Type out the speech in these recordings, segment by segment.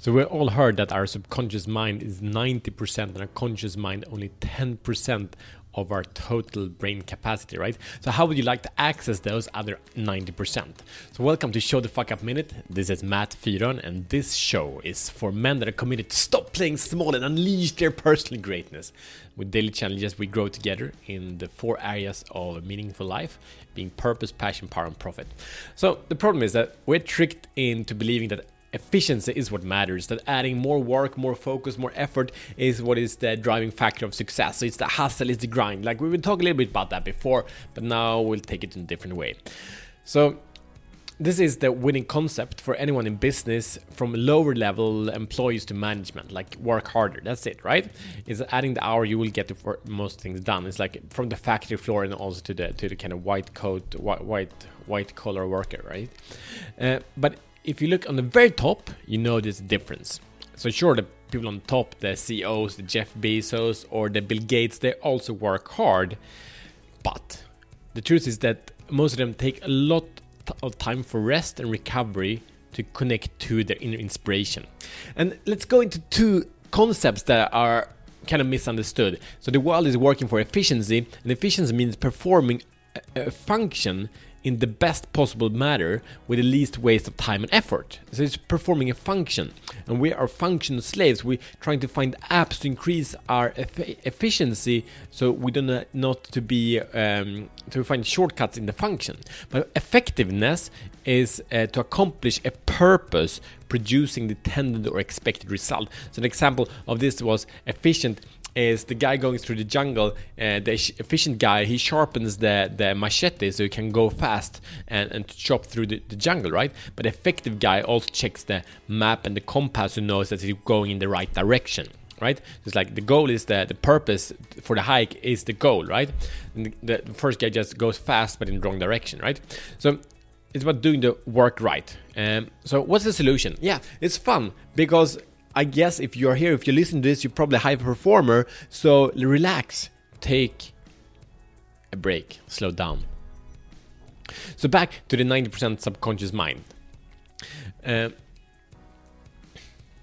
So we all heard that our subconscious mind is 90% and our conscious mind only 10% of our total brain capacity, right? So how would you like to access those other 90%? So welcome to Show the Fuck Up Minute. This is Matt Fyron and this show is for men that are committed to stop playing small and unleash their personal greatness. With daily challenges, we grow together in the four areas of a meaningful life, being purpose, passion, power, and profit. So the problem is that we're tricked into believing that efficiency is what matters that adding more work more focus more effort is what is the driving factor of success. So it's the hustle it's the grind. Like we've been talking a little bit about that before but now we'll take it in a different way. So this is the winning concept for anyone in business from lower level employees to management like work harder. That's it right? Is adding the hour you will get for most things done. It's like from the factory floor and also to the to the kind of white coat white white white collar worker right? Uh, but if you look on the very top, you know a difference. So sure, the people on top, the CEOs, the Jeff Bezos or the Bill Gates, they also work hard. But the truth is that most of them take a lot of time for rest and recovery to connect to their inner inspiration. And let's go into two concepts that are kind of misunderstood. So the world is working for efficiency, and efficiency means performing a function in the best possible manner with the least waste of time and effort. So it's performing a function, and we are function slaves. We're trying to find apps to increase our efficiency, so we do not not to be um, to find shortcuts in the function. But effectiveness is uh, to accomplish a purpose, producing the intended or expected result. So an example of this was efficient is the guy going through the jungle, uh, the efficient guy, he sharpens the, the machete so he can go fast and, and chop through the, the jungle, right? But the effective guy also checks the map and the compass who knows that he's going in the right direction right? It's like the goal is the the purpose for the hike is the goal, right? The, the, first guy just goes fast but in the wrong direction, right? So it's about doing the work right. Um, so what's the solution? Yeah, it's fun because I guess if you're here, if you listen to this, you're probably a high performer. So relax, take a break, slow down. So back to the 90% subconscious mind. Uh,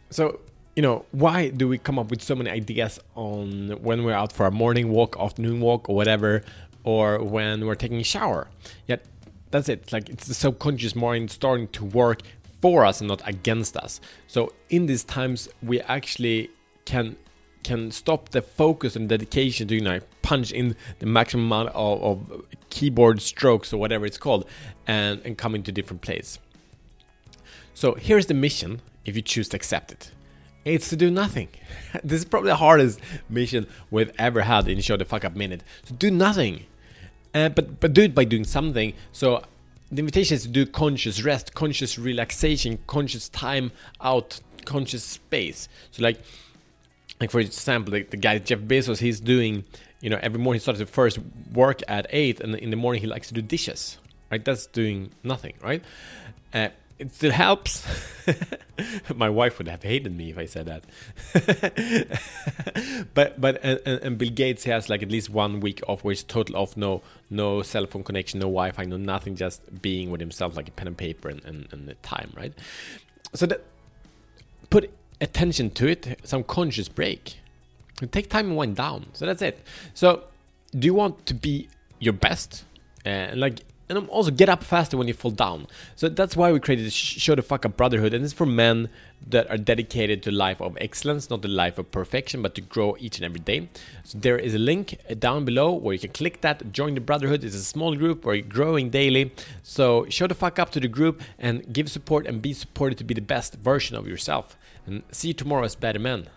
so you know why do we come up with so many ideas on when we're out for a morning walk, afternoon walk, or whatever, or when we're taking a shower? Yet that's it. Like it's the subconscious mind starting to work for us and not against us. So in these times, we actually can can stop the focus and dedication to you know punch in the maximum amount of, of keyboard strokes or whatever it's called and, and come into different place. So here's the mission if you choose to accept it. It's to do nothing. this is probably the hardest mission we've ever had in Show the Fuck Up Minute. So do nothing. Uh, but but do it by doing something. So the invitation is to do conscious rest, conscious relaxation, conscious time out, conscious space. So like, like for example, the, the guy Jeff Bezos, he's doing, you know, every morning he starts to first work at eight, and in the morning he likes to do dishes. Right, that's doing nothing. Right. Uh, it still helps. My wife would have hated me if I said that. but but and, and, Bill Gates has like at least one week off where it's total off, no no cell phone connection, no Wi-Fi, no nothing, just being with himself, like a pen and paper and, and, and the time, right? So that put attention to it, some conscious break. Take time and wind down. So that's it. So do you want to be your best? Uh, like and also get up faster when you fall down. So that's why we created Show the Fuck Up Brotherhood, and it's for men that are dedicated to life of excellence, not the life of perfection, but to grow each and every day. So there is a link down below where you can click that, join the Brotherhood. It's a small group where you're growing daily. So show the fuck up to the group and give support and be supported to be the best version of yourself. And see you tomorrow as better men.